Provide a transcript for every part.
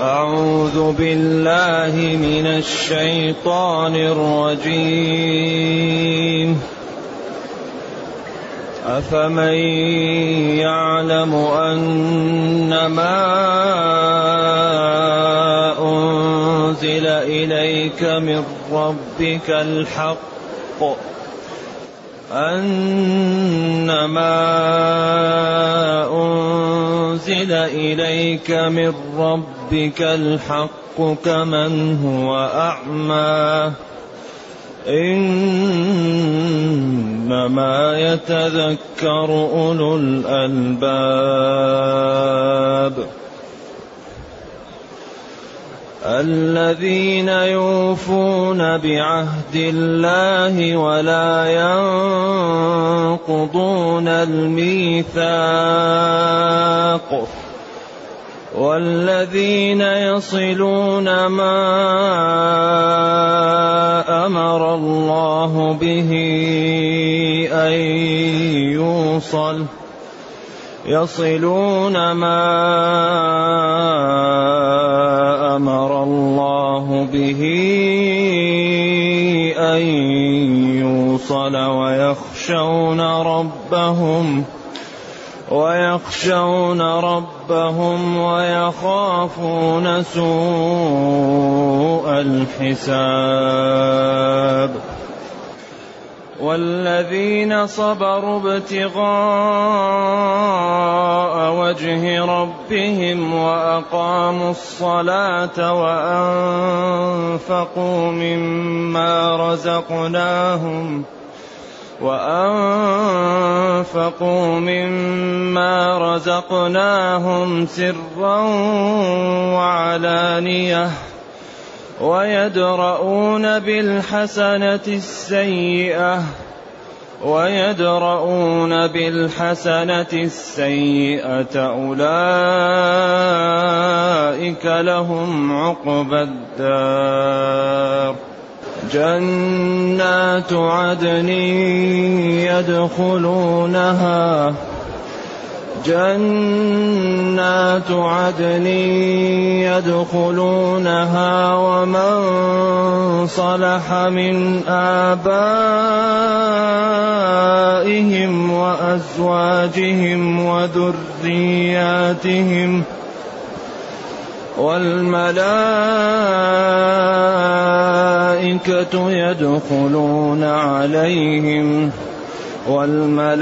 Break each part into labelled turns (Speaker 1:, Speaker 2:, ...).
Speaker 1: أعوذ بالله من الشيطان الرجيم. أفمن يعلم أن ما أنزل إليك من ربك الحق أنما أنزل إليك من ربك الحق كمن هو أعمى. إنما يتذكر أولو الألباب. الذين يوفون بعهد الله ولا ينقضون الميثاق. والذين يصلون ما أمر الله به أن يوصل يصلون ما أمر الله به أن يوصل ويخشون ربهم ويخشون ربهم ويخافون سوء الحساب والذين صبروا ابتغاء وجه ربهم وأقاموا الصلاة وأنفقوا مما رزقناهم وأنفقوا مما رزقناهم سرا وعلانية ويدرؤون بالحسنة السيئة ويدرؤون بالحسنة السيئة أولئك لهم عقبى الدار جنات عدن يدخلونها. جنات عدن يدخلونها ومن صلح من آبائهم وأزواجهم وذرياتهم ۖ والملائكة يدخلون عليهم والملائكة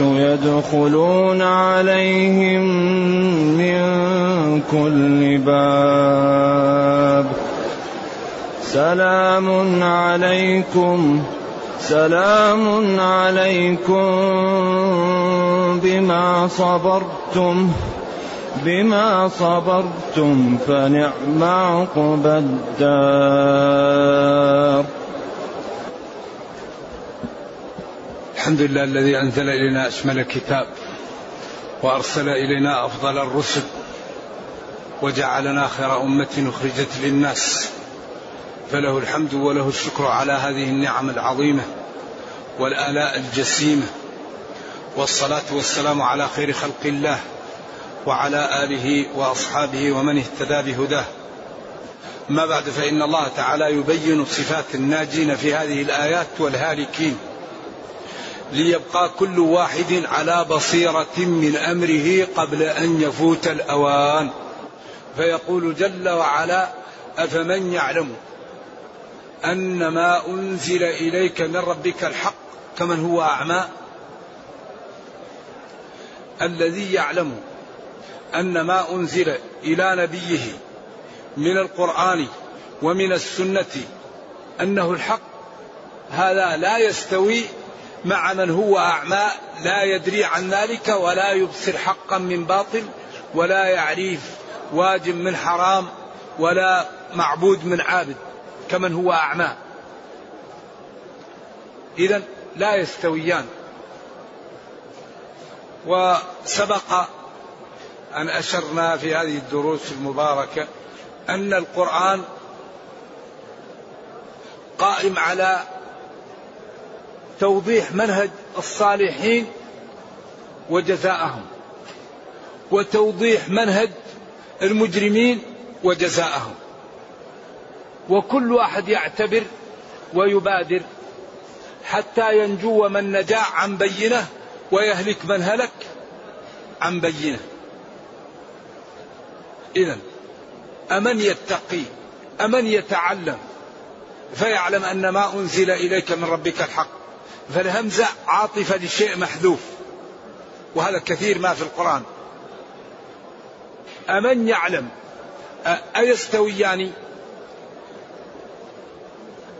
Speaker 1: يدخلون عليهم من كل باب. سلام عليكم. سلام عليكم بما صبرتم بما صبرتم فنعم عقبى الدار.
Speaker 2: الحمد لله الذي أنزل إلينا أشمل الكتاب وأرسل إلينا أفضل الرسل وجعلنا خير أمة أخرجت للناس. فله الحمد وله الشكر على هذه النعم العظيمة والآلاء الجسيمة. والصلاة والسلام على خير خلق الله وعلى آله وأصحابه ومن اهتدى بهداه. ما بعد فإن الله تعالى يبين صفات الناجين في هذه الآيات والهالكين. ليبقى كل واحد على بصيرة من أمره قبل أن يفوت الأوان. فيقول جل وعلا أفمن يعلم؟ أن ما أنزل إليك من ربك الحق كمن هو أعمى. الذي يعلم أن ما أنزل إلى نبيه من القرآن ومن السنة أنه الحق هذا لا يستوي مع من هو أعمى لا يدري عن ذلك ولا يبصر حقا من باطل ولا يعرف واجب من حرام ولا معبود من عابد. كمن هو أعمى. اذا لا يستويان. وسبق أن أشرنا في هذه الدروس المباركة أن القرآن قائم على توضيح منهج الصالحين وجزاءهم وتوضيح منهج المجرمين وجزاءهم. وكل واحد يعتبر ويبادر حتى ينجو من نجا عن بينة ويهلك من هلك عن بينة. إذا أمن يتقي أمن يتعلم فيعلم أن ما أنزل إليك من ربك الحق فالهمزة عاطفة لشيء محذوف وهذا كثير ما في القرآن. أمن يعلم أيستويان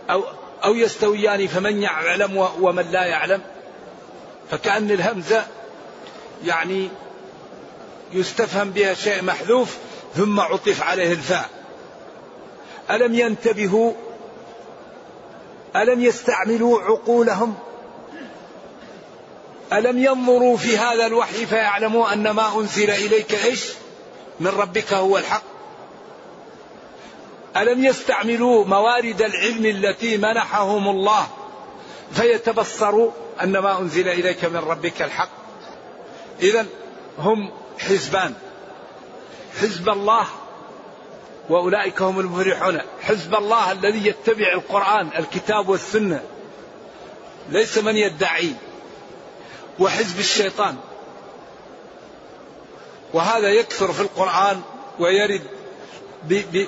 Speaker 2: أو أو يستويان فمن يعلم ومن لا يعلم. فكأن الهمزة يعني يستفهم بها شيء محذوف ثم عطف عليه الفاء. ألم ينتبهوا؟ ألم يستعملوا عقولهم؟ ألم ينظروا في هذا الوحي فيعلموا أن ما أنزل إليك إيش؟ من ربك هو الحق. ألم يستعملوا موارد العلم التي منحهم الله فيتبصروا أن ما أنزل إليك من ربك الحق؟ إذا هم حزبان. حزب الله وأولئك هم المفلحون. حزب الله الذي يتبع القرآن الكتاب والسنة. ليس من يدعي. وحزب الشيطان. وهذا يكثر في القرآن ويرد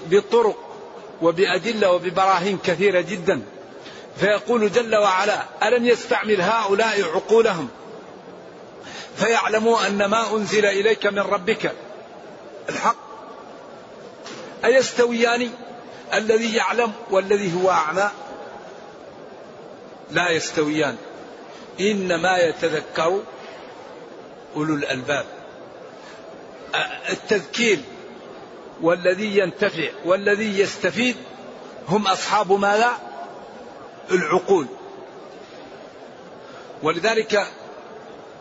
Speaker 2: بطرق وبأدلة وببراهين كثيرة جدا. فيقول جل وعلا ألم يستعمل هؤلاء عقولهم فيعلموا أن ما أنزل إليك من ربك الحق؟ أيستويان الذي يعلم والذي هو أعمى لا يستويان. إنما يتذكر أولو الألباب. التذكير والذي ينتفع والذي يستفيد هم أصحاب ماذا؟ العقول. ولذلك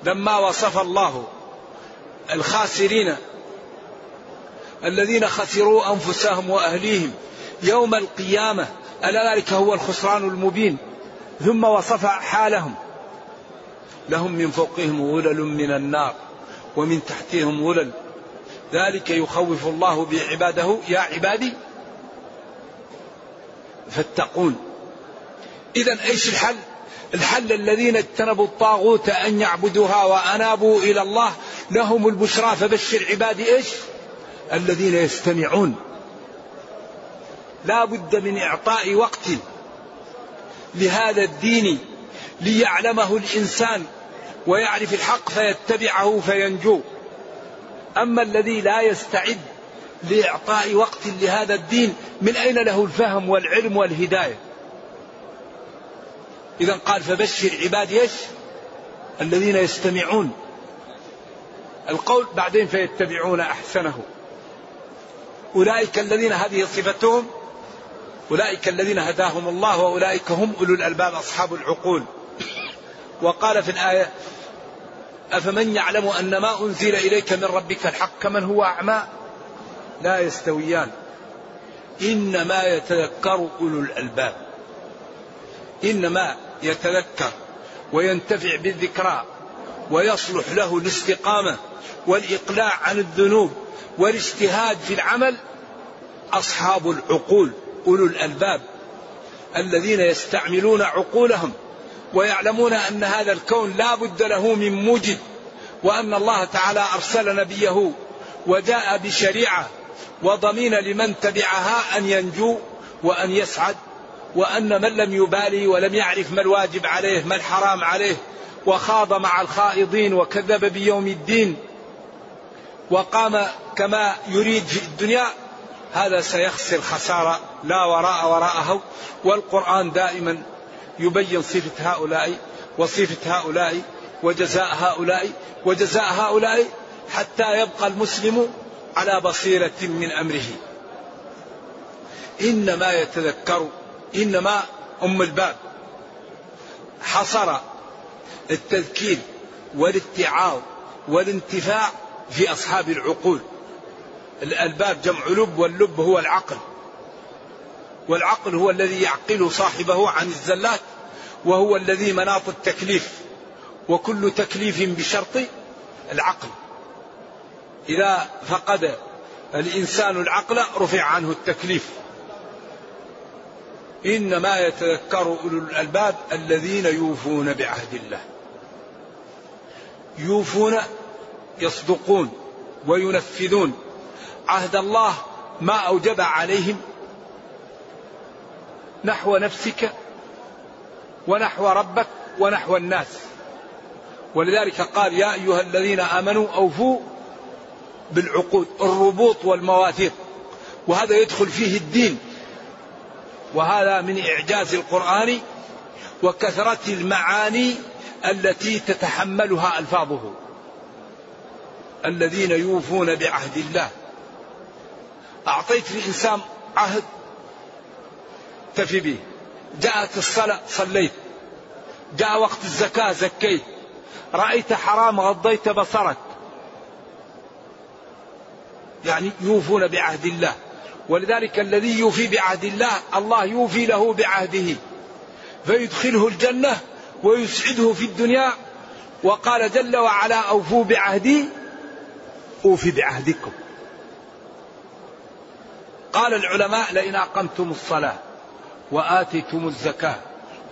Speaker 2: لما وصف الله الخاسرين الذين خسروا أنفسهم وأهليهم يوم القيامة ألا ذلك هو الخسران المبين؟ ثم وصف حالهم. لهم من فوقهم غلل من النار ومن تحتهم غلل ذلك يخوف الله بعباده يا عبادي فاتقون. اذا إيش الحل؟ الحل الذين اجتنبوا الطاغوت أن يعبدوها وأنابوا إلى الله لهم البشرى فبشر عبادي إيش؟ الذين يستمعون. لا بد من إعطاء وقت لهذا الدين ليعلمه الإنسان ويعرف الحق فيتبعه فينجو. أما الذي لا يستعد لإعطاء وقت لهذا الدين من أين له الفهم والعلم والهداية؟ إذا قال فبشر عبادي إيش؟ الذين يستمعون. القول بعدين فيتبعون أحسنه. أولئك الذين هذه صفتهم أولئك الذين هداهم الله وأولئك هم أولو الألباب أصحاب العقول. وقال في الآية أفمن يعلم أن ما أنزل إليك من ربك الحق كمن هو أعمى؟ لا يستويان. إنما يتذكر أولو الألباب. إنما يتذكر وينتفع بالذكرى ويصلح له الاستقامة والإقلاع عن الذنوب والاجتهاد في العمل. أصحاب العقول أولو الألباب الذين يستعملون عقولهم ويعلمون أن هذا الكون لا بد له من موجد وأن الله تعالى أرسل نبيه وجاء بشريعة وضمين لمن تبعها أن ينجو وأن يسعد وأن من لم يبالي ولم يعرف ما الواجب عليه ما الحرام عليه وخاض مع الخائضين وكذب بيوم الدين وقام كما يريد في الدنيا هذا سيخسر خسارة لا وراء وراءه والقرآن دائما يبين صفة هؤلاء وصفة هؤلاء وجزاء هؤلاء وجزاء هؤلاء حتى يبقى المسلم على بصيرة من أمره. إنما يتذكر إنما أم الباب حصر التذكير والاتعاظ والانتفاع في أصحاب العقول. الألباب جمع لب واللب هو العقل. والعقل هو الذي يعقل صاحبه عن الزلات وهو الذي مناط التكليف. وكل تكليف بشرط العقل. إذا فقد الإنسان العقل رفع عنه التكليف. إنما يتذكر أولو الألباب الذين يوفون بعهد الله. يوفون يصدقون وينفذون. عهد الله ما أوجب عليهم نحو نفسك ونحو ربك ونحو الناس. ولذلك قال يا أيها الذين آمنوا أوفوا بالعقود الربوط والمواثيق وهذا يدخل فيه الدين. وهذا من إعجاز القرآن وكثرة المعاني التي تتحملها ألفاظه. الذين يوفون بعهد الله. أعطيت الإنسان عهد تفي به. جاءت الصلاة صليت. جاء وقت الزكاة زكيت. رأيت حرام غضيت بصرك. يعني يوفون بعهد الله. ولذلك الذي يوفي بعهد الله الله يوفي له بعهده. فيدخله الجنة ويسعده في الدنيا. وقال جل وعلا أوفوا بعهدي أوفي بعهدكم. قال العلماء لئن أقمتم الصلاة. وآتيتم الزكاة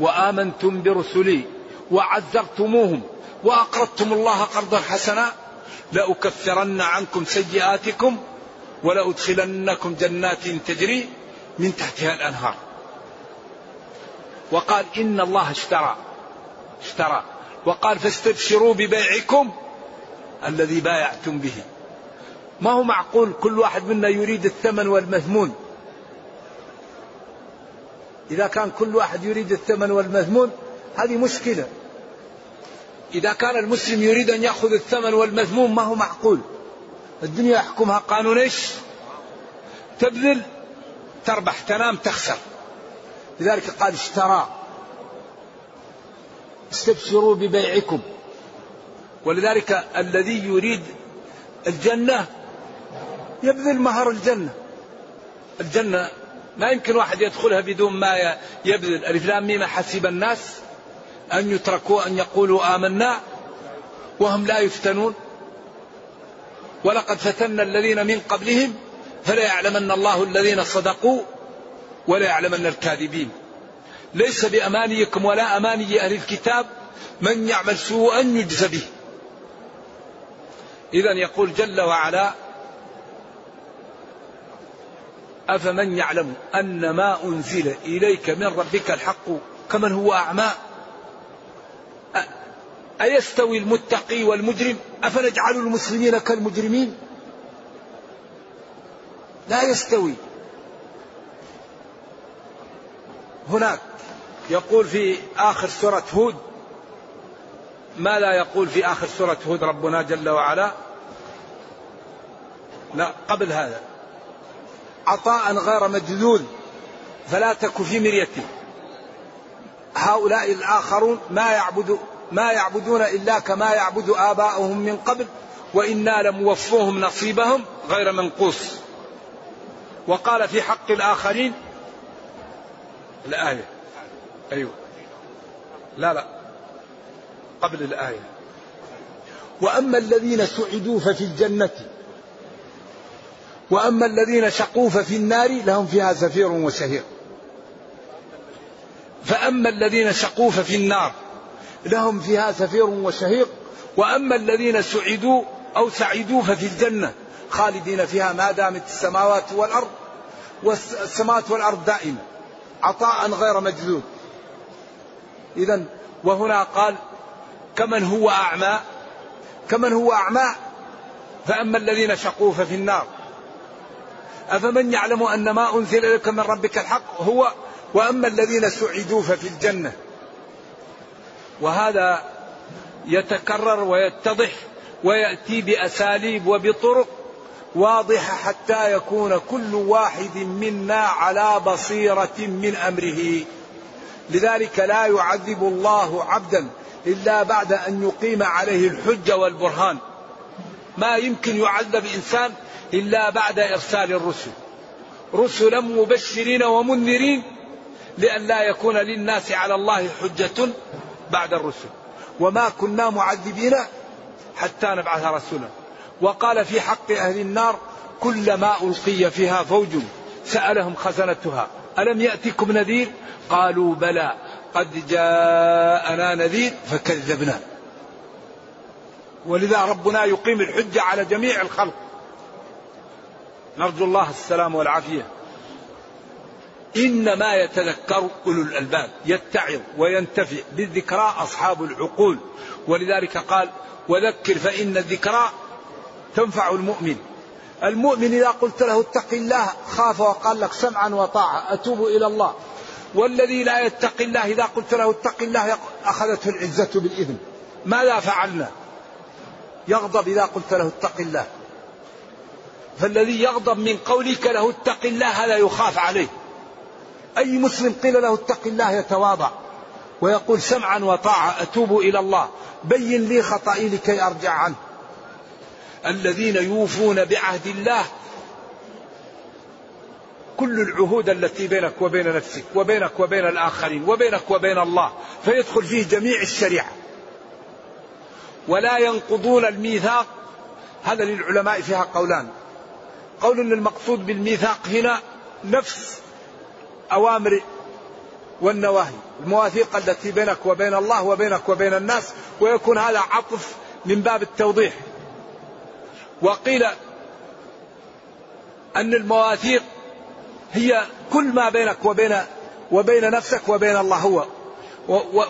Speaker 2: وآمنتم برسلي وعزرتموهم وأقرضتم الله قرضا حسنا لأكفرن عنكم سيئاتكم ولأدخلنكم جنات تجري من تحتها الأنهار. وقال إن الله اشترى اشترى. وقال فاستبشروا ببيعكم الذي بايعتم به. ما هو معقول كل واحد منا يريد الثمن والمثمون؟ إذا كان كل واحد يريد الثمن والمثمون هذه مشكلة. إذا كان المسلم يريد أن يأخذ الثمن والمذموم ما هو معقول؟ الدنيا يحكمها. قانون إيش؟ تبذل تربح تنام تخسر. لذلك قال اشترى. استبشروا ببيعكم. ولذلك الذي يريد الجنة يبذل مهر الجنة. الجنة ما يمكن واحد يدخلها بدون ما يبذل ألف لام ميم. حسب الناس أن يتركوا أن يقولوا آمنا وهم لا يفتنون. ولقد فتنا الذين من قبلهم فلا يعلمن الله الذين صدقوا ولا يعلمن الكاذبين. ليس بأمانيكم ولا أماني أهل الكتاب من يعمل سوءا يجز به. إذا يقول جل وعلا أفمن يعلم أن ما أنزل إليك من ربك الحق كمن هو أعمى؟ أيستوي المتقي والمجرم؟ أفنجعل المسلمين كالمجرمين؟ لا يستوي. هناك يقول في آخر سورة هود ما لا يقول في آخر سورة هود ربنا جل وعلا؟ لا قبل هذا. عطاء غير مجذول فلا تك في مريته هؤلاء الآخرون ما يعبدون ما يعبدون إلا كما يعبد آباؤهم من قبل وإنا لموفوهم نصيبهم غير منقوص. وقال في حق الآخرين الآية. أيوه. لا لا. قبل الآية. وأما الذين سعدوا ففي الجنة وأما الذين شقوا ففي النار لهم فيها زفير وشهير فأما الذين شقوا ففي النار لهم فيها زفير وشهيق. وأما الذين سعدوا أو سعدوا ففي الجنة خالدين فيها ما دامت السماوات والأرض والسماوات والأرض دائمة عطاء غير مجذوب. إذا وهنا قال كمن هو أعمى كمن هو أعمى فأما الذين شقوا ففي النار. أفمن يعلم أن ما أنزل إليك من ربك الحق هو؟ وأما الذين سعدوا ففي الجنة. وهذا يتكرر ويتضح ويأتي بأساليب وبطرق واضحة حتى يكون كل واحد منا على بصيرة من أمره. لذلك لا يعذب الله عبدا إلا بعد أن يقيم عليه الحجة والبرهان. ما يمكن يعذب إنسان إلا بعد إرسال الرسل. رسلا مبشرين ومنذرين لئلا يكون للناس على الله حجة بعد الرسل. وما كنا معذبين حتى نبعث رسولا. وقال في حق أهل النار كلما ألقي فيها فوج سألهم خزنتها. ألم يأتكم نذير؟ قالوا بلى. قد جاءنا نذير فكذبنا. ولذا ربنا يقيم الحجة على جميع الخلق. نرجو الله السلام والعافية. إنما يتذكر أولو الألباب يتعظ وينتفع بالذكرى أصحاب العقول. ولذلك قال وذكر فإن الذكرى تنفع المؤمن. المؤمن إذا قلت له اتق الله خاف وقال لك سمعا وطاعة أتوب إلى الله. والذي لا يتقي الله إذا قلت له اتق الله أخذته العزة بالإذن. ماذا فعلنا؟ يغضب إذا قلت له اتق الله. فالذي يغضب من قولك له اتق الله هذا يخاف عليه. أي مسلم قيل له اتق الله يتواضع ويقول سمعا وطاعة أتوب إلى الله. بين لي خطئي لكي أرجع عنه. الذين يوفون بعهد الله كل العهود التي بينك وبين نفسك وبينك وبين الآخرين وبينك وبين الله فيدخل فيه جميع الشريعة. ولا ينقضون الميثاق. هذا للعلماء فيها قولان. قول ان المقصود بالميثاق هنا نفس أوامر والنواهي. المواثيق التي بينك وبين الله وبينك وبين الناس ويكون هذا عطف من باب التوضيح. وقيل أن المواثيق هي كل ما بينك وبين وبين نفسك وبين الله هو.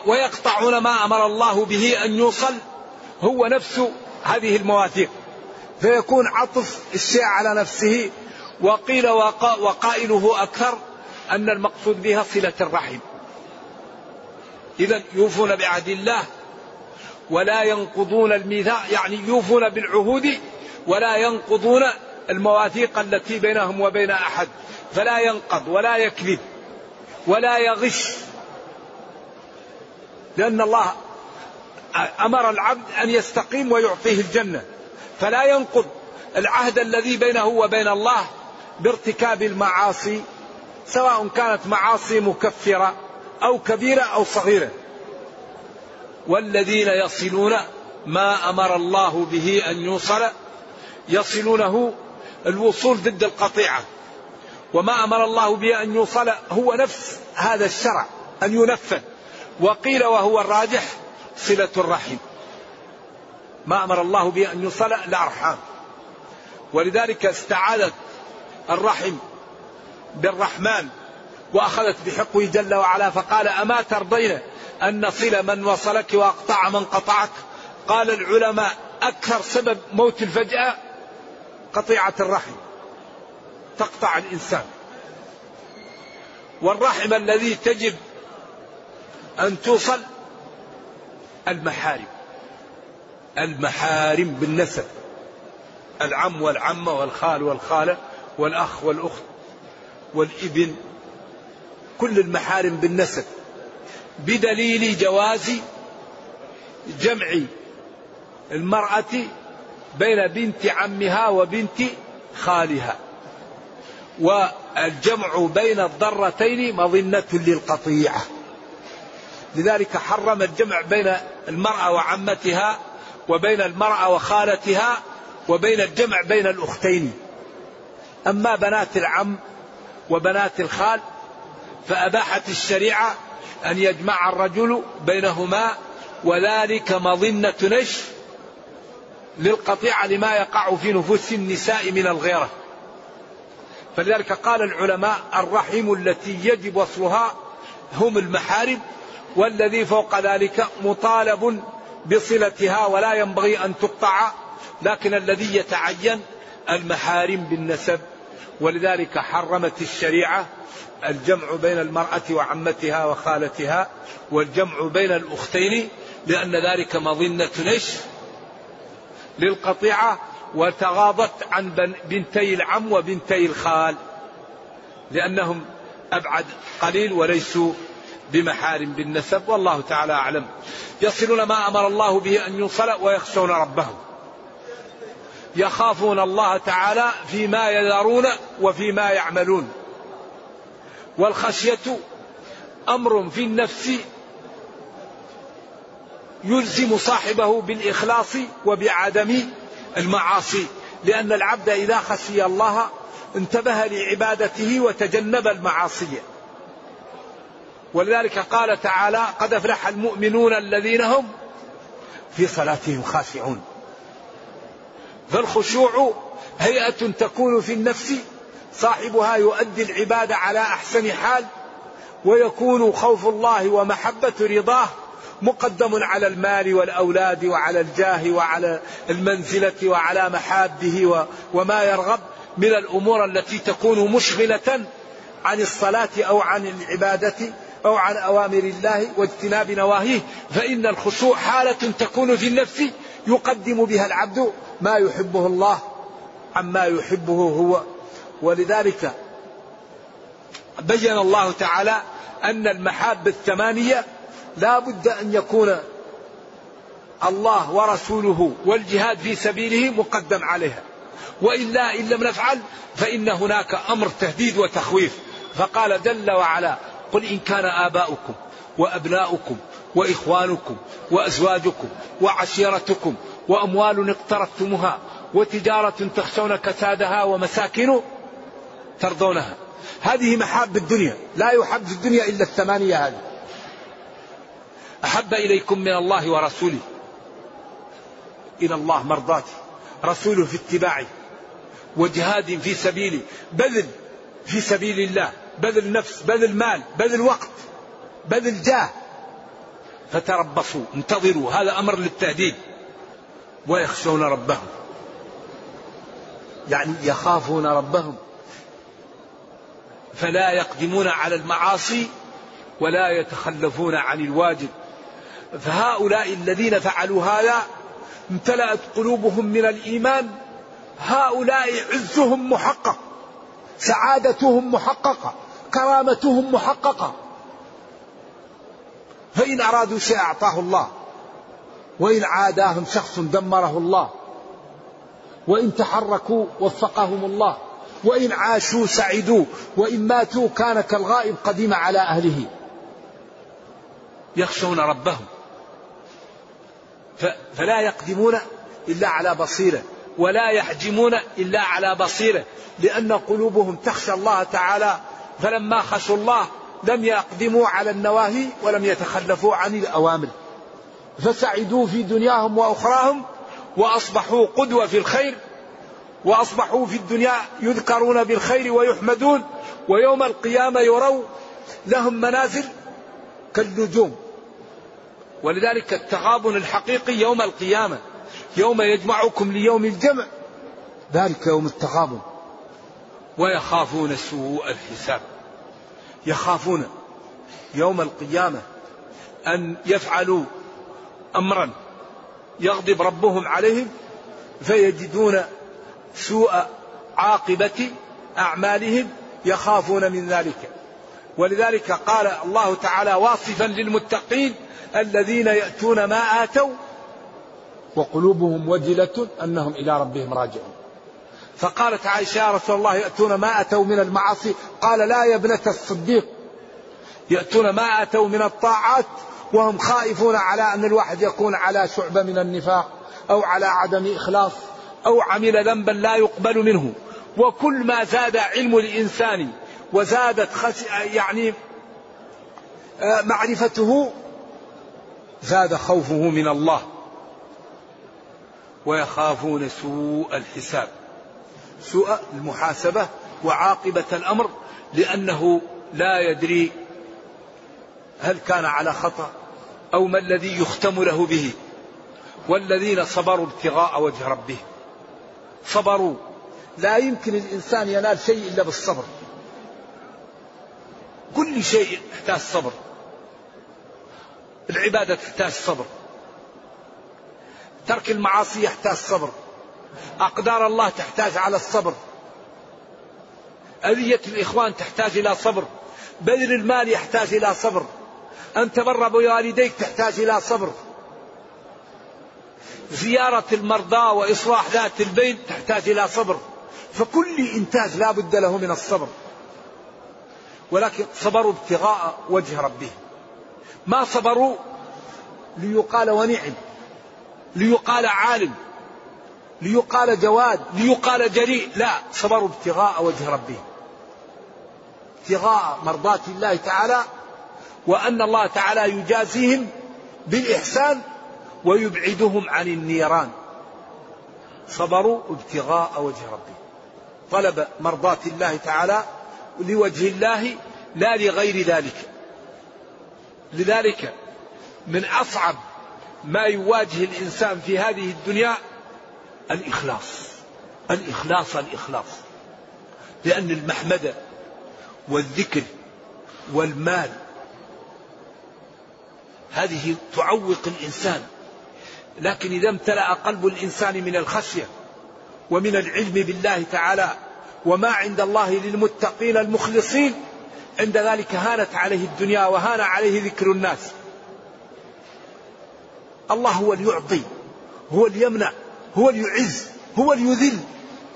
Speaker 2: ويقطعون ما أمر الله به أن يوصل هو نفس هذه المواثيق. فيكون عطف الشيء على نفسه وقيل وقائله أكثر أن المقصود بها صلة الرحم. إذا يوفون بعهد الله ولا ينقضون الميثاق يعني يوفون بالعهود ولا ينقضون المواثيق التي بينهم وبين أحد. فلا ينقض ولا يكذب ولا يغش لأن الله أمر العبد أن يستقيم ويعطيه الجنة. فلا ينقض العهد الذي بينه وبين الله بارتكاب المعاصي سواء كانت معاصي مكفرة أو كبيرة أو صغيرة. والذين يصلون ما أمر الله به أن يوصل يصلونه الوصول ضد القطيعة. وما أمر الله به أن يوصل هو نفس هذا الشرع أن ينفذ. وقيل وهو الراجح صلة الرحم. ما أمر الله به أن يوصل الأرحام ولذلك استعاذت الرحم بالرحمن وأخذت بحقه جل وعلا فقال أما ترضين أن نصل من وصلك وأقطع من قطعك؟ قال العلماء أكثر سبب موت الفجأة قطيعة الرحم تقطع الإنسان. والرحم الذي تجب أن توصل المحارم. المحارم بالنسب. العم والعمة والخال والخالة والأخ والأخت والإبن. كل المحارم بالنسب. بدليل جواز جمع المرأة بين بنت عمها وبنت خالها. والجمع بين الضرتين مظنة للقطيعة. لذلك حرم الجمع بين المرأة وعمتها وبين المرأة وخالتها وبين الجمع بين الأختين. أما بنات العم وبنات الخال فأباحت الشريعة أن يجمع الرجل بينهما وذلك مظنة نشر للقطيعة لما يقع في نفوس النساء من الغيرة. فلذلك قال العلماء الرحم التي يجب وصلها هم المحارم والذي فوق ذلك مطالب بصلتها ولا ينبغي أن تقطع لكن الذي يتعين المحارم بالنسب. ولذلك حرمت الشريعة الجمع بين المرأة وعمتها وخالتها والجمع بين الأختين لأن ذلك مظنة نش للقطيعة وتغاضت عن بنتي العم وبنتي الخال لأنهم أبعد قليل وليسوا بمحارم بالنسب والله تعالى أعلم. يصلون ما أمر الله به أن يوصل ويخشون ربهم يخافون الله تعالى فيما يذرون وفيما يعملون. والخشية أمر في النفس يلزم صاحبه بالإخلاص وبعدم المعاصي. لأن العبد إذا خشي الله انتبه لعبادته وتجنب المعاصي. ولذلك قال تعالى قد أفلح المؤمنون الذين هم في صلاتهم خاشعون. فالخشوع هيئة تكون في النفس صاحبها يؤدي العبادة على أحسن حال ويكون خوف الله ومحبة رضاه مقدم على المال والأولاد وعلى الجاه وعلى المنزلة وعلى محابه وما يرغب من الأمور التي تكون مشغلة عن الصلاة أو عن العبادة. أو عن أوامر الله واجتناب نواهيه فإن الخشوع حالة تكون في النفس يقدم بها العبد ما يحبه الله عما يحبه هو. ولذلك بين الله تعالى أن المحاب الثمانية لا بد أن يكون الله ورسوله والجهاد في سبيله مقدم عليها. وإلا إن لم نفعل فإن هناك أمر تهديد وتخويف. فقال جل وعلا قل إن كان آباؤكم وأبناؤكم وإخوانكم وأزواجكم وعشيرتكم وأموال اقترفتموها وتجارة تخشون كسادها ومساكن ترضونها. هذه محاب الدنيا لا يحب في الدنيا إلا الثمانية هذه. أحب إليكم من الله ورسوله. إلى الله مرضاته رسوله في اتباعه وجهاد في سبيله بذل في سبيل الله. بذل نفس بذل مال بذل وقت بذل جاه. فتربصوا انتظروا هذا أمر للتهديد. ويخشون ربهم. يعني يخافون ربهم. فلا يقدمون على المعاصي ولا يتخلفون عن الواجب. فهؤلاء الذين فعلوا هذا امتلأت قلوبهم من الإيمان. هؤلاء عزهم محقق سعادتهم محققة. كرامتهم محققة. فإن أرادوا شيء أعطاه الله. وإن عاداهم شخص دمره الله. وإن تحركوا وفقهم الله. وإن عاشوا سعدوا. وإن ماتوا كان كالغائب قديم على أهله. يخشون ربهم. فلا يقدمون إلا على بصيرة. ولا يحجمون إلا على بصيرة. لأن قلوبهم تخشى الله تعالى فلما خشوا الله لم يقدموا على النواهي ولم يتخلفوا عن الأوامر. فسعدوا في دنياهم وأخراهم وأصبحوا قدوة في الخير وأصبحوا في الدنيا يذكرون بالخير ويحمدون ويوم القيامة يروا لهم منازل كالنجوم. ولذلك التغابن الحقيقي يوم القيامة يوم يجمعكم ليوم الجمع ذلك يوم التغابن. ويخافون سوء الحساب. يخافون يوم القيامة أن يفعلوا أمرا يغضب ربهم عليهم فيجدون سوء عاقبة أعمالهم يخافون من ذلك. ولذلك قال الله تعالى واصفا للمتقين الذين يأتون ما آتوا وقلوبهم وجلة أنهم إلى ربهم راجعون. فقالت عائشة يا رسول الله يأتون ما أتوا من المعاصي؟ قال لا يا ابنة الصديق يأتون ما أتوا من الطاعات وهم خائفون على أن الواحد يكون على شعبة من النفاق أو على عدم إخلاص أو عمل ذنبا لا يقبل منه. وكل ما زاد علم الإنسان وزادت خش... يعني آه، معرفته زاد خوفه من الله. ويخافون سوء الحساب. سوء المحاسبة وعاقبة الأمر لأنه لا يدري هل كان على خطأ أو ما الذي يختم له به. والذين صبروا ابتغاء وجه ربهم. صبروا. لا يمكن الإنسان ينال شيء إلا بالصبر. كل شيء يحتاج صبر. العبادة تحتاج صبر. ترك المعاصي يحتاج صبر. أقدار الله تحتاج على الصبر. أذية الإخوان تحتاج إلى صبر. بذل المال يحتاج إلى صبر. أن تبر بوالديك تحتاج إلى صبر. زيارة المرضى وإصلاح ذات البين تحتاج إلى صبر. فكل إنتاج لا بد له من الصبر. ولكن صبروا ابتغاء وجه ربهم ما صبروا ليقال ونعم ليقال عالم. ليقال جواد ليقال جريء. لا صبروا ابتغاء وجه ربهم ابتغاء مرضاة الله تعالى وأن الله تعالى يجازيهم بالإحسان ويبعدهم عن النيران. صبروا ابتغاء وجه ربهم طلب مرضاة الله تعالى لوجه الله لا لغير ذلك. لذلك من أصعب ما يواجه الإنسان في هذه الدنيا الإخلاص الإخلاص الإخلاص. لأن المحمدة والذكر والمال هذه تعوق الإنسان. لكن إذا امتلأ قلب الإنسان من الخشية ومن العلم بالله تعالى وما عند الله للمتقين المخلصين عند ذلك هانت عليه الدنيا وهان عليه ذكر الناس. الله هو اللي يعطي هو اللي يمنع. هو اللي يعز هو اللي يذل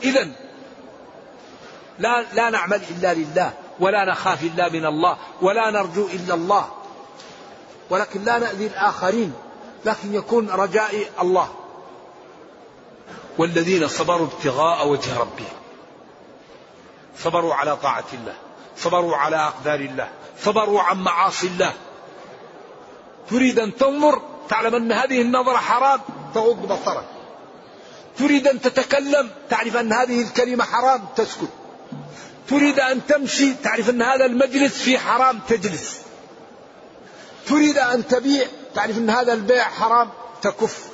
Speaker 2: إذا لا لا نعمل إلا لله ولا نخاف إلا من الله ولا نرجو إلا الله. ولكن لا نأذي الآخرين لكن يكون رجائي الله. والذين صبروا ابتغاء وجه ربهم. صبروا على طاعة الله صبروا على أقدار الله صبروا عن معاصي الله. تريد أن تنظر تعلم أن هذه النظرة حرام تغض بصرك. تريد أن تتكلم تعرف أن هذه الكلمة حرام تسكت. تريد أن تمشي تعرف أن هذا المجلس فيه حرام تجلس. تريد أن تبيع تعرف أن هذا البيع حرام تكف.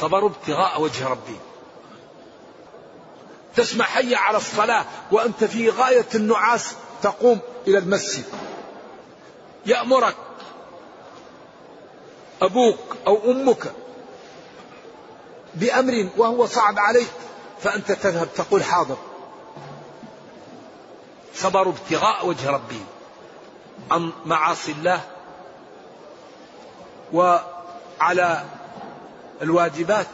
Speaker 2: صبروا ابتغاء وجه ربي. تسمع حي على الصلاة وأنت في غاية النعاس تقوم إلى المسجد. يأمرك أبوك أو أمك بأمر وهو صعب عليك فأنت تذهب تقول حاضر. صبروا ابتغاء وجه ربهم عن معاصي الله؟ وعلى الواجبات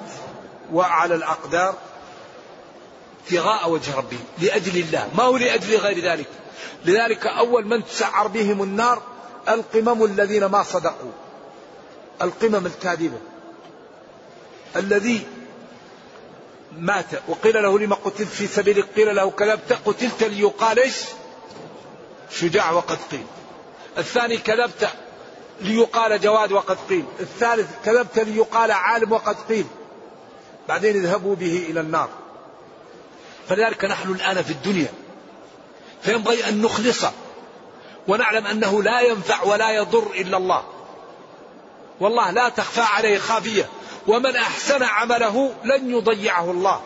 Speaker 2: وعلى الأقدار ابتغاء وجه ربهم لأجل الله. ما هو لأجل غير ذلك؟ لذلك أول من تسعر بهم النار القمم الذين ما صدقوا القمم الكاذبة. الذي مات وقيل له لما قتلت في سبيل قيل له كذبت قتلت ليقال إيش؟ شجاع وقد قيل. الثاني كذبت ليقال جواد وقد قيل. الثالث كذبت ليقال عالم وقد قيل. بعدين اذهبوا به إلى النار. فلذلك نحن الآن في الدنيا. فينبغي أن نخلص ونعلم أنه لا ينفع ولا يضر إلا الله. والله لا تخفى عليه خافية. ومن أحسن عمله لن يضيعه الله.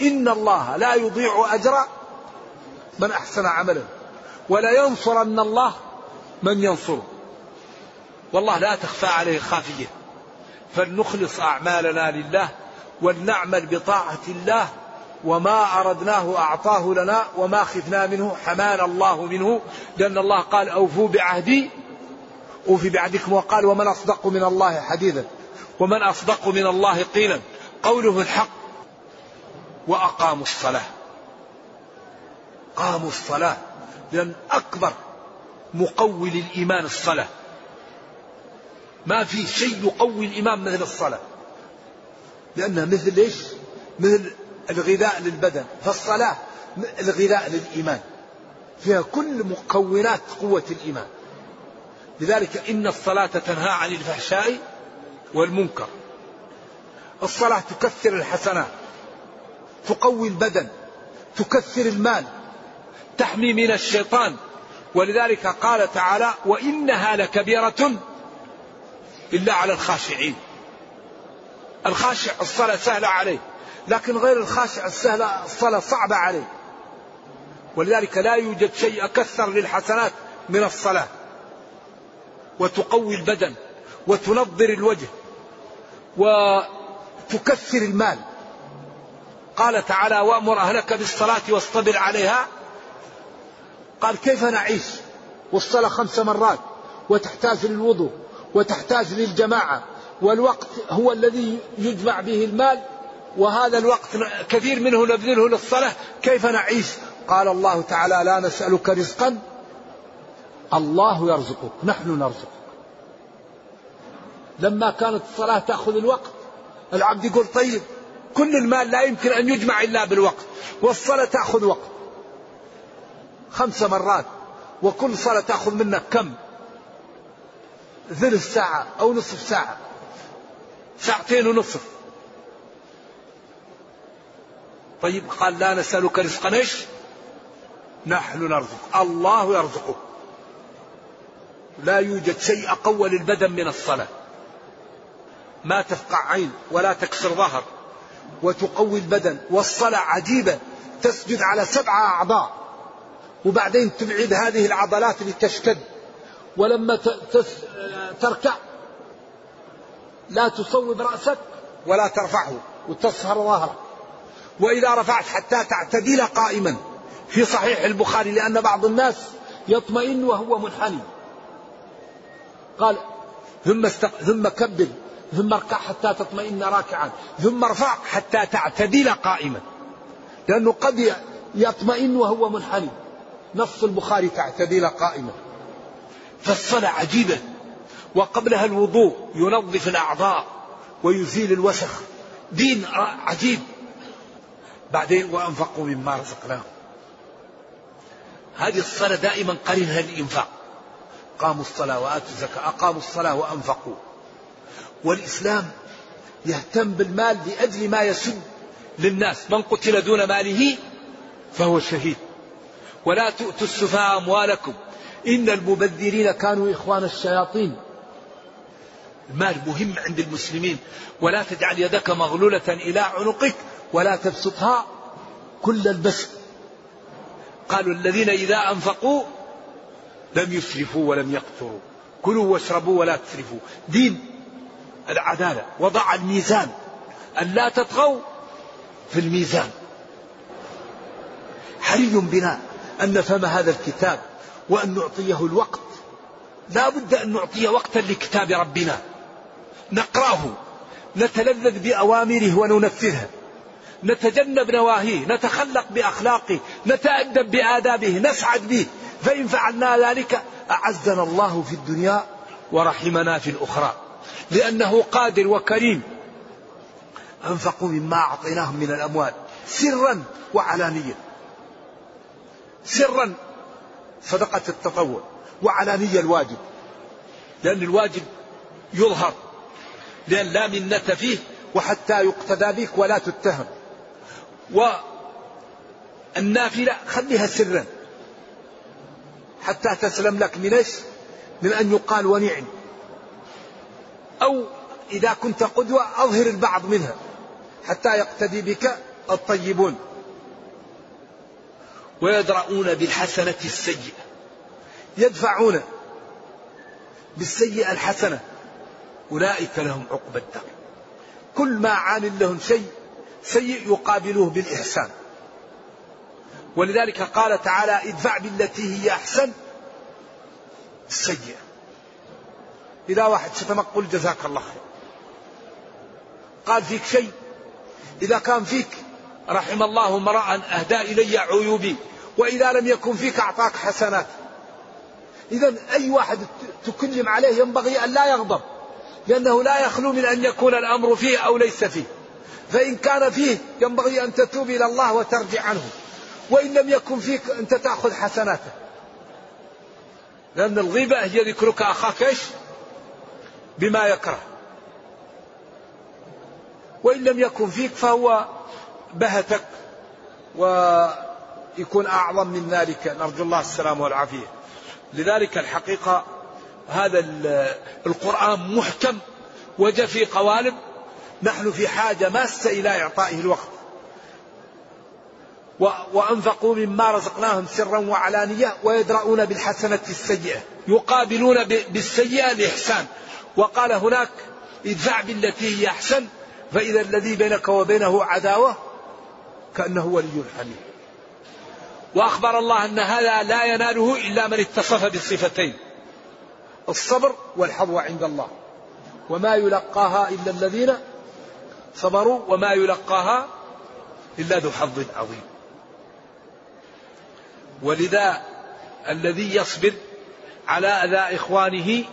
Speaker 2: إن الله لا يضيع أجر من أحسن عملا ولا ينصرن الله من ينصره. والله لا تخفى عليه خافية. فلنخلص أعمالنا لله ولنعمل بطاعة الله وما أردناه أعطاه لنا وما خفنا منه حمانا الله منه. لأن الله قال أوفوا بعهدي أوفي بعهدكم وقال ومن أصدق من الله حديثا. ومن أصدق من الله قيلا قوله الحق وأقاموا الصلاة. قاموا الصلاة لأن أكبر مقوي للإيمان الصلاة. ما في شيء يقوي الإيمان مثل الصلاة. لأنها مثل إيش؟ مثل الغذاء للبدن. فالصلاة الغذاء للإيمان. فيها كل مكونات قوة الإيمان. لذلك إن الصلاة تنهى عن الفحشاء والمنكر. الصلاة تكثر الحسنات تقوي البدن تكثر المال تحمي من الشيطان. ولذلك قال تعالى وإنها لكبيرة إلا على الخاشعين. الخاشع الصلاة سهلة عليه لكن غير الخاشع السهلة الصلاة صعبة عليه. ولذلك لا يوجد شيء أكثر للحسنات من الصلاة وتقوي البدن. وتنظر الوجه وتكثر المال. قال تعالى وأمر أهلك بالصلاة واصطبر عليها. قال كيف نعيش؟ والصلاة خمس مرات وتحتاج للوضوء وتحتاج للجماعة والوقت هو الذي يجمع به المال وهذا الوقت كثير منه نبذله للصلاة. كيف نعيش؟ قال الله تعالى لا نسألك رزقا الله يرزقك نحن نرزقك. لما كانت الصلاة تأخذ الوقت العبد يقول طيب كل المال لا يمكن أن يجمع إلا بالوقت والصلاة تأخذ وقت. خمس مرات وكل صلاة تأخذ منك كم؟ ثلث ساعة أو نصف ساعة. ساعتين ونصف. طيب قال لا نسألك رزقا إيش؟ نحن نرزق الله يرزقك. لا يوجد شيء أقوى للبدن من الصلاة. ما تفقع عين ولا تكسر ظهر وتقوي البدن والصلاة عجيبة تسجد على سبعة أعضاء. وبعدين تبعد هذه العضلات لتشتد. ولما تركع لا تصوب رأسك ولا ترفعه وتصهر ظهرك. وإذا رفعت حتى تعتدل قائما. في صحيح البخاري لأن بعض الناس يطمئن وهو منحني. قال ثم. ثم كبر. ثم اركع حتى تطمئن راكعا. ثم ارفع حتى تعتدل قائما. لأنه قد يطمئن وهو منحني. نص البخاري تعتدل قائما. فالصلاة عجيبة. وقبلها الوضوء ينظف الأعضاء ويزيل الوسخ. دين عجيب. بعدين وأنفقوا مما رزقناهم. هذه الصلاة دائما قرنها الإنفاق. أقاموا الصلاة وآتوا الزكاة. أقاموا الصلاة وأنفقوا. والإسلام يهتم بالمال لأجل ما يسد للناس. من قتل دون ماله فهو شهيد. ولا تؤتوا السفهاء أموالكم. إن المبذرين كانوا إخوان الشياطين. المال مهم عند المسلمين. ولا تجعل يدك مغلولة إلى عنقك ولا تبسطها كل البسط. قالوا الذين إذا أنفقوا لم يسرفوا ولم يقتروا. كلوا واشربوا ولا تسرفوا. دين العدالة وضع الميزان. أن لا تطغوا في الميزان. حري بنا أن نفهم هذا الكتاب وأن نعطيه الوقت. لا بد أن نعطي وقتا لكتاب ربنا. نقرأه. نتلذذ بأوامره وننفذها نتجنب نواهيه. نتخلق بأخلاقه. نتأدب بآدابه. نسعد به. فإن فعلنا ذلك أعزنا الله في الدنيا ورحمنا في الأخرى. لأنه قادر وكريم. أنفقوا مما أعطيناهم من الأموال. سرا وعلانية سرا. صدقة التطوع. وعلانية الواجب. لأن الواجب يظهر. لأن لا منة فيه وحتى يقتدى بك ولا تتهم. والنافلة خليها سرا. حتى تسلم لك من إيش؟ من أن يقال ونعم. أو إذا كنت قدوة أظهر البعض منها حتى يقتدي بك الطيبون. ويدرؤون بالحسنة السيئة. يدفعون بالسيئة الحسنة. أولئك لهم عقبى الدار. كل ما عامل لهم شيء سيء يقابلوه بالإحسان. ولذلك قال تعالى ادفع بالتي هي أحسن السيئة إذا واحد شتمك قل جزاك الله خير. قال فيك شيء؟ إذا كان فيك رحم الله امرأ أهدى إلي عيوبي وإذا لم يكن فيك أعطاك حسنات. إذا أي واحد تكلم عليه ينبغي أن لا يغضب لأنه لا يخلو من أن يكون الأمر فيه أو ليس فيه. فإن كان فيه ينبغي أن تتوب إلى الله وترجع عنه. وإن لم يكن فيك أنت تأخذ حسناته. لأن الغيبة هي ذكرك أخاك إيش؟ بما يكره. وإن لم يكن فيك فهو بهتك ويكون أعظم من ذلك. نرجو الله السلام والعافية. لذلك الحقيقة هذا القرآن محكم وجاء في قوالب. نحن في حاجة ماسة إلى إعطائه الوقت. وأنفقوا مما رزقناهم سرا وعلانية ويدرؤون بالحسنة السيئة. يقابلون بالسيئة الإحسان وقال هناك ادفع بالتي هي أحسن فإذا الذي بينك وبينه عداوة كأنه ولي حميد. وأخبر الله أن هذا لا يناله إلا من اتصف بالصفتين الصبر والحظوة عند الله. وما يلقاها إلا الذين صبروا وما يلقاها إلا ذو حظ عظيم. ولذا الذي يصبر على أذى إخوانه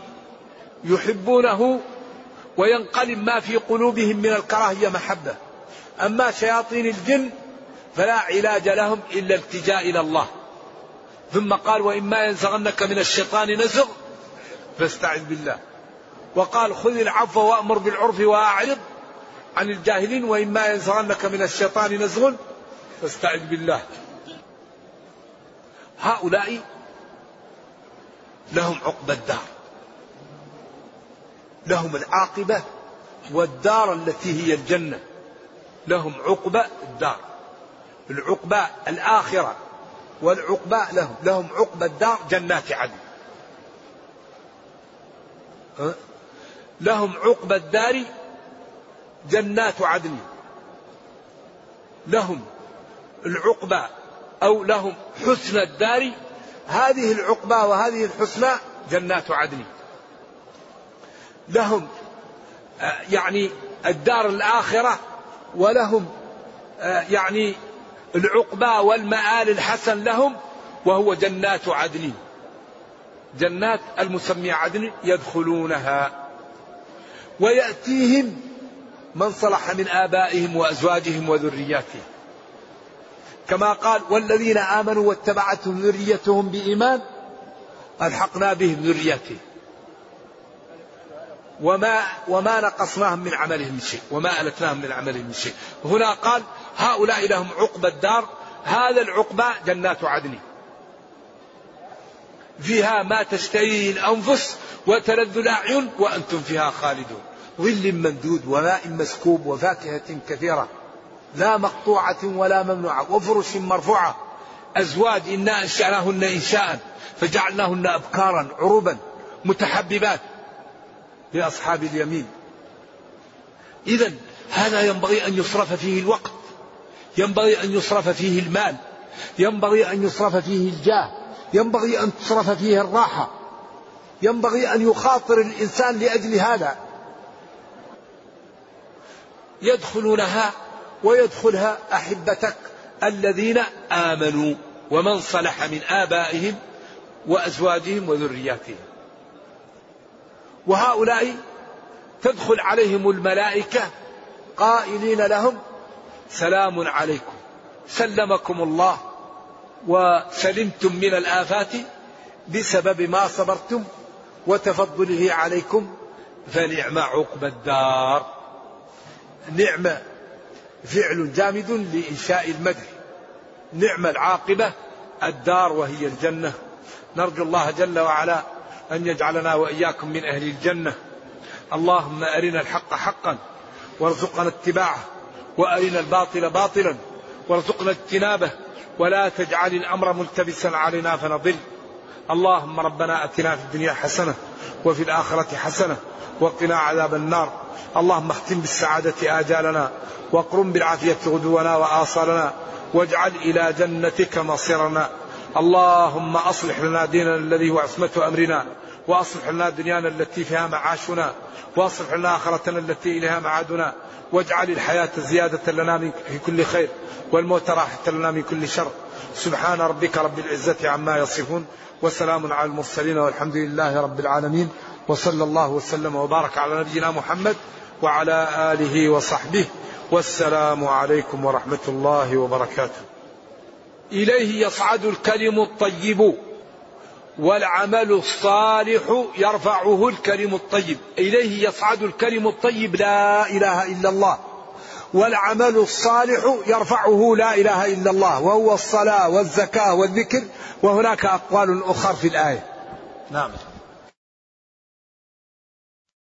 Speaker 2: يحبونه وينقلب ما في قلوبهم من الكراهية محبة. أما شياطين الجن فلا علاج لهم إلا التجاء إلى الله. ثم قال وإما ينزغنك من الشيطان نزغ فاستعذ بالله. وقال خذ العفو وأمر بالعرف وأعرض عن الجاهلين وإما ينزغنك من الشيطان نزغ فاستعذ بالله. هؤلاء لهم عقبى الدار. لهم العاقبة والدار التي هي الجنة. لهم عقبى الدار. العقبى الآخرة والعقبى لهم. لهم عقبى الدار جنات عدن. لهم عقبى الدار جنات عدن. لهم العقبى أو لهم حسن الدار. هذه العقبى وهذه الحسنى جنات عدن. لهم آه، يعني الدار الآخرة ولهم آه، يعني العقبى والمآل الحسن لهم وهو جنات عدن. جنات المسمية عدن يدخلونها ويأتيهم من صلح من آبائهم وأزواجهم وذرياتهم. كما قال والذين آمنوا واتبعتهم ذريتهم بإيمان ألحقنا بهم ذريتهم وما وما نقصناهم من عملهم من شيء وما ألتناهم من عملهم من شيء. هنا قال هؤلاء لهم عقبى الدار هذا العقبى جنات عدن. فيها ما تشتهيه الأنفس وتلذ الأعين وأنتم فيها خالدون. ظل ممدود وماء مسكوب وفاكهة كثيرة. لا مقطوعة ولا ممنوعة وفرش مرفوعة. أزواج إنا أنشأناهن إنشاء فجعلناهن أبكارا عربا متحببات. لأصحاب اليمين. إذا هذا ينبغي أن يصرف فيه الوقت ينبغي أن يصرف فيه المال ينبغي أن يصرف فيه الجاه ينبغي أن تصرف فيه الراحة ينبغي أن يخاطر الإنسان لأجل هذا. يدخلونها ويدخلها أحبتك الذين آمنوا ومن صلح من آبائهم وأزواجهم وذرياتهم. وهؤلاء تدخل عليهم الملائكة قائلين لهم سلام عليكم سلمكم الله وسلمتم من الآفات بسبب ما صبرتم وتفضله عليكم فنعم عقب الدار. نعم فعل جامد لإنشاء المدح. نعم العاقبة الدار وهي الجنة. نرجو الله جل وعلا أن يجعلنا وإياكم من أهل الجنة. اللهم أرنا الحق حقا وارزقنا اتباعه وأرنا الباطل باطلا وارزقنا اجتنابه ولا تجعل الأمر ملتبسا علينا فنضل. اللهم ربنا أتنا في الدنيا حسنة وفي الآخرة حسنة وقنا عذاب النار. اللهم اختم بالسعادة آجالنا واقرم بالعافية غدونا وآصالنا واجعل إلى جنتك مصيرنا. اللهم أصلح لنا ديننا الذي هو عصمة أمرنا وأصلح لنا دنيانا التي فيها معاشنا وأصلح لنا آخرتنا التي إليها معادنا واجعل الحياة زيادة لنا في كل خير والموت راحة لنا من كل شر. سبحان ربك رب العزة عما يصفون وسلام على المرسلين والحمد لله رب العالمين وصلى الله وسلم وبارك على نبينا محمد وعلى آله وصحبه والسلام عليكم ورحمة الله وبركاته. إليه يصعد الكلم الطيب والعمل الصالح يرفعه الكلم الطيب. إليه يصعد الكلم الطيب لا إله إلا الله. والعمل الصالح يرفعه لا إله إلا الله. وهو الصلاة والزكاة والذكر. وهناك أقوال أخرى في الآية. نعم.